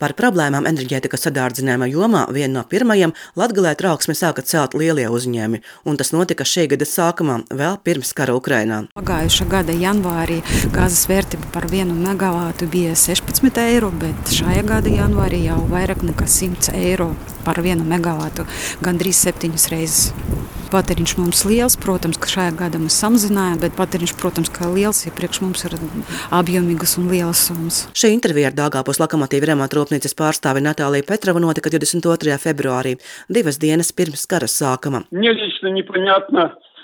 Par problēmām enerģētikas sadārdzinājuma jomā viena no pirmajām Latgalē trauksme sāka celt lielie uzņēmumi, un tas notika šī gada sākumā, vēl pirms kara Ukrainā. Pagājušā gada janvārī gāzes vērtība par vienu megavātu bija 16 eiro, bet šajā gada janvārī jau vairāk nekā 100 eiro par vienu megavātu, gandrīz septiņas reizes. Patēriņš mums liels, protams, ka šajā gadā mēs samazinājām, bet patēriņš, protams, ka liels, ja priekš mums ir apjomīgas un lielas summas. Šī intervija ar Dāngāpos lokomotīvu remontu rūpnīcas pārstāvi Natāliju Petrovu notika 22. februārī, divas dienas pirms kara sākuma.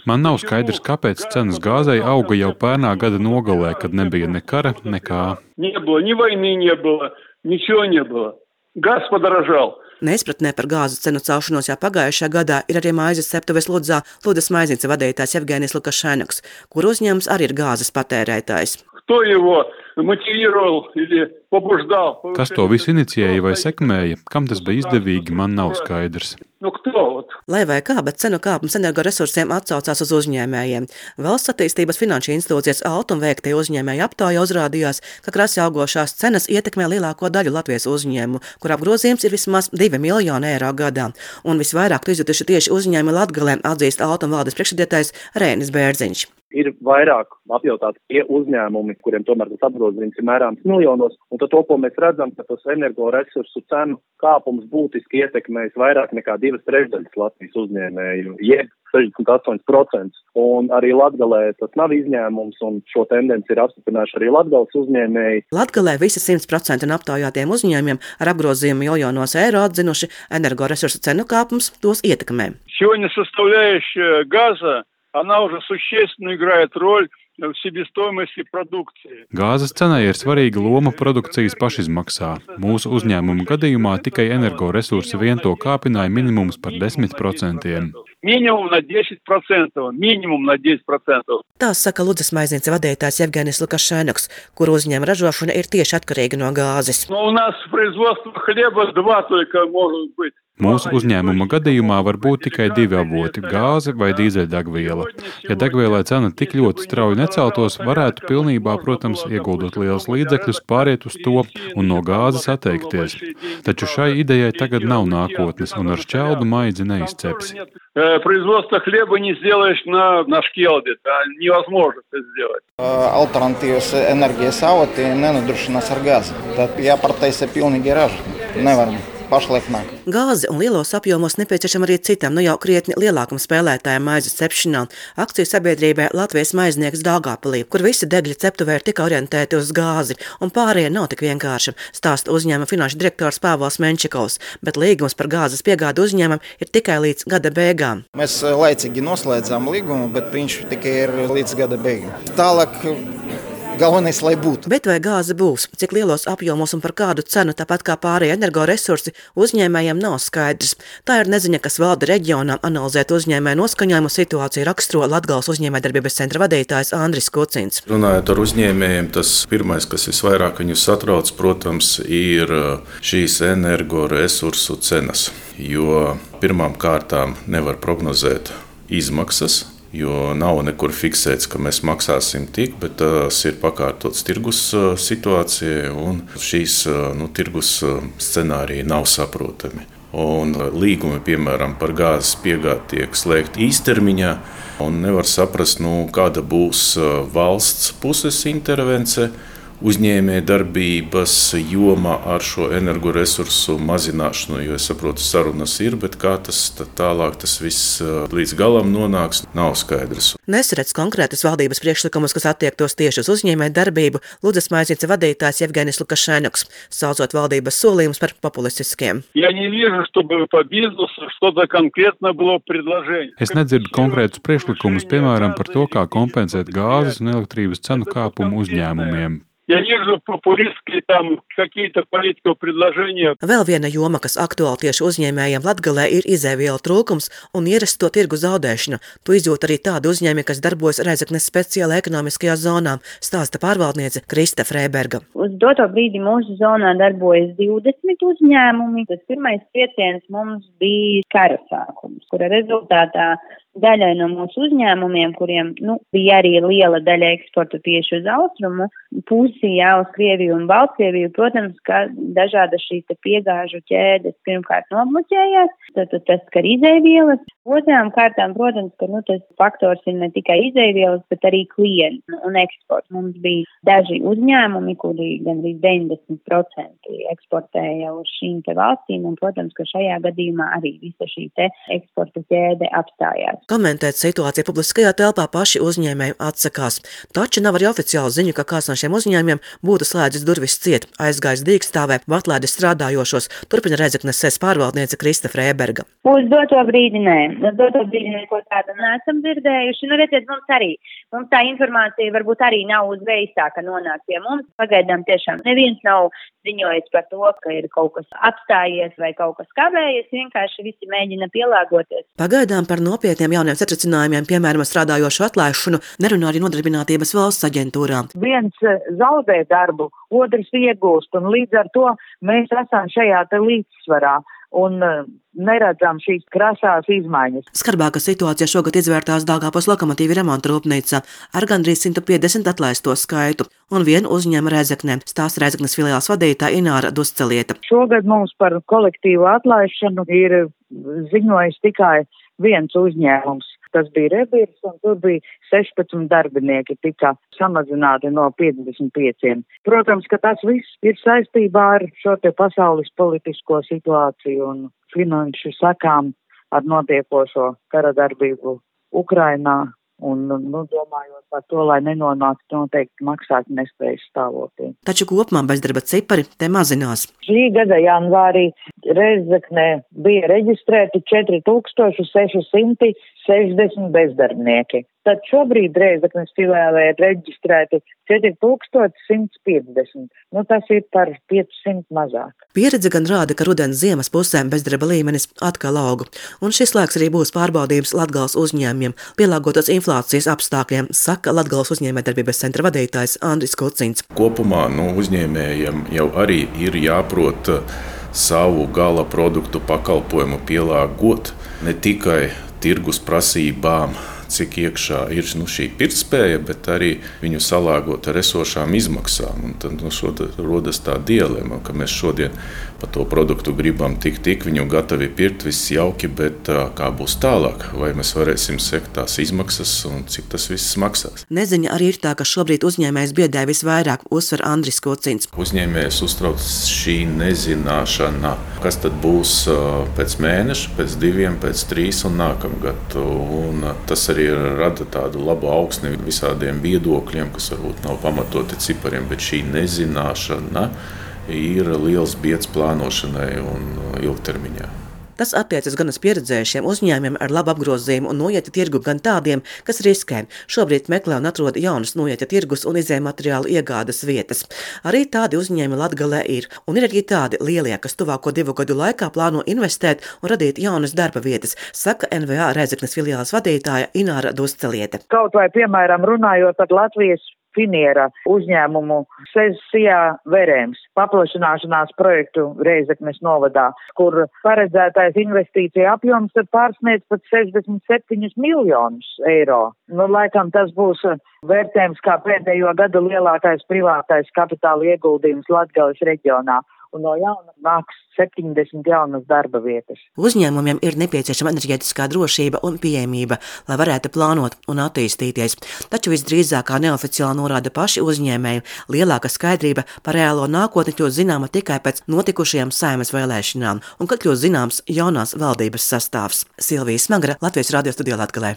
Man nav skaidrs, kāpēc cenas gāzei auga jau pērnā gada nogalē, kad nebija ne kara, nekā. Не было, ни войны не было, ничего не было. Газ подорожал. Neizpratnē par gāzes cenu celšanos jau pagājušajā gadā ir arī maizes ceptuves Ludzā Ludas maiznīca vadītājs Evgenijs Lukašenks, kur uzņēmums arī ir gāzes patērētājs. Кто его мотивировал или побуждал? Kas to visu inicijēja vai sekmēja, kam tas bija izdevīgi, man nav skaidrs. Ну кто вот? Lai vai kā, bet cenu kāpums energoresursiem atsaucās uz uzņēmējiem. Valsts attīstības finanšu institūcijas Altum veiktie uzņēmēji aptauja uzrādījās, ka krasi augošās cenas ietekmē lielāko daļu Latvijas uzņēmumu, kur apgrozījums ir vismaz 2 miljoni eiro gadā. Un visvairāk to izjutuši tieši uzņēmumi Latgalē, atzīst Altum valdes priekšsēdētājs Rēnis Bērziņš. ir vairāk apjautāti tie uzņēmumi, kuriem tomēr tas apgrozījums ir mērāms miljonos, un tad to, ko mēs redzam, ka tas energoresursu cenu kāpums būtiski ietekmēs vairāk nekā divas trešdaļas Latvijas uzņēmēju, jeb 68%. Un arī Latgalē tas nav izņēmums, un šo tendenci ir apstiprinājuši arī Latgales uzņēmēji. Latgalē visi 100% no aptaujātiem uzņēmumiem ar apgrozījumu miljonos eiro atzinuši energoresursu cenu kāpums tos ietekmē. Сегодня составляющая газа, она уже существенно играет роль в себестоимости продукции. Gāzes cenai ir svarīga loma produkcijas pašizmaksā. Mūsu uzņēmuma gadījumā tikai energoresursi vien to kāpināja minimums par 10%. Минимум на 10%, минимум на 10%. Tā saka Ludzas maiznīca vadītājs Evgenijs Lukašēnoks, kur uzņēmuma ražošana ir tieši atkarīga no gāzes. Но у нас производство хлеба два только может быть. Mūsu uzņēmuma gadījumā var būt tikai divi avoti - gāze vai dīzeļdegviela. Ja degvielai cena tik ļoti strauji neceltos, varētu pilnībā, protams, ieguldot lielus līdzekļus, pāriet uz to un no gāzes atteikties. Taču šai idejai tagad nav nākotnes, un ar šķeldu maidzi neizcepsi. Э, Производство хлеба не сделаешь на, на шкелде, это невозможно это сделать. Alternatīvas enerģijas avoti nenodrošinās ar gāzi. Tad jāpartaisa pilnīgi raža. Nevaram pašlaik nāk. Gāzi un lielos apjomos nepieciešama arī citam, nu jau krietni lielākam spēlētājam maizes cepšanā. Akciju sabiedrībai Latvijas maiznieks Dāngāpalī, kur visi degļi ceptuvē ir tik orientēti uz gāzi, un pārējie nav tik vienkārši, stāsta uzņēmuma finanšu direktors Pāvils Menčikovs, bet līgums par gāzes piegādu uzņēmumam ir tikai līdz gada beigām. Mēs eh, laicīgi noslēdzām līgumu, bet viņš tikai ir līdz gada beigām. Tālāk galvenais, lai būtu. Bet vai gāze būs, cik lielos apjomos un par kādu cenu, tāpat kā pārējie energoresursi, uzņēmējiem nav skaidrs. Tā ir neziņa, kas valda reģionā, analizēt uzņēmēju noskaņojumu situāciju raksturo Latgales uzņēmējdarbības centra vadītājs Andris Kucins. Runājot ar uzņēmējiem, tas pirmais, kas visvairāk viņus satrauc, protams, ir uh, šīs energoresursu cenas. Jo pirmām kārtām nevar prognozēt izmaksas, jo nav nekur fiksēts, ka mēs maksāsim tik, bet tas ir pakārtots tirgus uh, situācijai, un šīs uh, nu, tirgus uh, scenāriji nav saprotami. Un līgumi, piemēram, par gāzes piegādi tiek slēgti īstermiņā, un nevar saprast, nu, kāda būs valsts puses intervence uzņēmējdarbības joma ar šo energoresursu mazināšanu, jo es saprotu, sarunas ir, bet kā tas tālāk tas viss uh, līdz galam nonāks, nav skaidrs. Nesredz konkrētas valdības priekšlikumus, kas attiektos tieši uz uzņēmējdarbību, Lūdzes maizīca vadītājs Jevgenis Lukašēnoks, saucot valdības solījumus par populistiskiem. Es nedzirdu konkrētus priekšlikumus, piemēram, par to, kā kompensēt gāzes un elektrības cenu kāpumu uzņēmumiem. Я вижу популистские там какие-то политико предложения. Vēl viena joma, kas aktuāli tieši uzņēmējiem Latgalē, ir izēvielu trūkums un ierasto tirgu zaudēšana. To izjūt arī tādi uzņēmumi, kas darbojas Reizeknes speciāla ekonomiskajā zonā, stāsta pārvaldniece Krista Freiberga. Uz doto brīdi mūsu zonā darbojas 20 uzņēmumi. Tas pirmais trieciens mums bija kara sākums, kura rezultātā daļai no mūsu uzņēmumiem, kuriem nu, bija arī liela daļa eksporta tieši uz austrumu pusi, misija uz Krieviju un Baltkrieviju, protams, ka dažādas šīs piegāžu ķēdes pirmkārt nobloķējās, tad, tad tas skar izēvielas. Otrām kārtām, protams, ka nu, tas faktors ir ne tikai izēvielas, bet arī klienti un eksports. Mums bija daži uzņēmumi, kuri gandrīz 90% eksportēja uz šīm te valstīm, un, protams, ka šajā gadījumā arī visa šī te eksporta ķēde apstājās. Komentēt situāciju publiskajā telpā paši uzņēmēji atsakās. Taču nav arī oficiāla ziņa, ka kāds no šiem uzņēmumiem būtu slēdzis durvis ciet, aizgājis dīkstāvē, atlēdis strādājošos, turpina Redzeknes sēs pārvaldniece Krista Frēberga. Uz doto brīdi nē, uz doto brīdi neko tādu neesam dzirdējuši. Nu, redziet, mums arī, mums tā informācija varbūt arī nav uzreiz tā, ka nonāk pie mums. Pagaidām tiešām neviens nav ziņojis par to, ka ir kaut kas apstājies vai kaut kas kavējies, vienkārši visi mēģina pielāgoties. Pagaidām par nopietniem jauniem satricinājumiem, piemēram, strādājošo atlaišanu, nerunā arī nodarbinātības valsts aģentūrā. Viens eh, zaudē darbu, otrs iegūst, un līdz ar to mēs esam šajā līdzsvarā un uh, neredzam šīs krasās izmaiņas. Skarbāka situācija šogad izvērtās Dāngāpos lokomotīvi remonta rūpnīcā ar gandrīz 150 atlaisto skaitu un vienu uzņēmu Rezeknē, stāsta Rezeknes filiāls vadītāja Ināra Duscelieta. Šogad mums par kolektīvu atlaišanu ir ziņojis tikai viens uzņēmums tas bija Rebirs, un tur bija 16 darbinieki, tika samazināti no 55. Protams, ka tas viss ir saistībā ar šo te pasaules politisko situāciju un finanšu sakām ar notiekošo kara darbību Ukrainā un, nu, domājot par to, lai nenonāktu noteikti maksāt nespējas stāvoklī. Taču kopumā bezdarba cipari te mazinās. Šī gada janvārī Reizeknē bija reģistrēti 4660 bezdarbnieki. Tad šobrīd Reizeknas filiālē ir reģistrēti 4150. Nu, tas ir par 500 mazāk. Pieredze gan rāda, ka rudens ziemas pusēm bezdarba līmenis atkal aug, un šis laiks arī būs pārbaudījums Latgals uzņēmumiem, pielāgotos inflācijas apstākļiem, saka Latgals uzņēmējdarbības centra vadītājs Andris Kucins. Kopumā nu, uzņēmējiem jau arī ir jāprot savu gala produktu pakalpojumu pielāgot ne tikai tirgus prasībām cik iekšā ir nu, šī pirktspēja, bet arī viņu salāgot ar esošām izmaksām. Un tad nu, rodas tā dilemma, ka mēs šodien par to produktu gribam tik, tik viņu gatavi pirkt, viss jauki, bet kā būs tālāk? Vai mēs varēsim sekt tās izmaksas un cik tas viss maksās? Neziņa arī ir tā, ka šobrīd uzņēmējs biedē visvairāk, uzsver Andris Kocins. Uzņēmējs uztrauc šī nezināšana, kas tad būs pēc mēneša, pēc diviem, pēc trīs un nākamgad. Un tas arī rada tādu labu augsni visādiem viedokļiem, kas varbūt nav pamatoti cipariem, bet šī nezināšana ir liels biedrs plānošanai un ilgtermiņā. Tas attiecas gan uz pieredzējušiem uzņēmumiem ar labu apgrozījumu un noieta tirgu, gan tādiem, kas riskē. Šobrīd meklē un atrod jaunas noieta tirgus un izējuma materiālu iegādes vietas. Arī tādi uzņēmumi Latgalē ir, un ir arī tādi lielie, kas tuvāko divu gadu laikā plāno investēt un radīt jaunas darba vietas, saka NVA Reizeknas filiāles vadītāja Ināra Dusceliete. Kaut vai, piemēram, runājot par Latvijas Finiera uzņēmumu sesijā Verēms paplašināšanās projektu Reizeknes novadā, kur paredzētais investīcija apjoms pārsniedz pat 67 miljonus eiro. Nu, laikam tas būs vērtējums kā pēdējo gadu lielākais privātais kapitāla ieguldījums Latgales reģionā un no jauna nāks 70 jaunas darba vietas. Uzņēmumiem ir nepieciešama enerģētiskā drošība un pieejamība, lai varētu plānot un attīstīties. Taču visdrīzāk, kā neoficiāli norāda paši uzņēmēji, lielāka skaidrība par reālo nākotni kļūst zināma tikai pēc notikušajām saimas vēlēšanām un kad kļūst zināms jaunās valdības sastāvs. Silvija Smagra, Latvijas radio studijā Latgalē.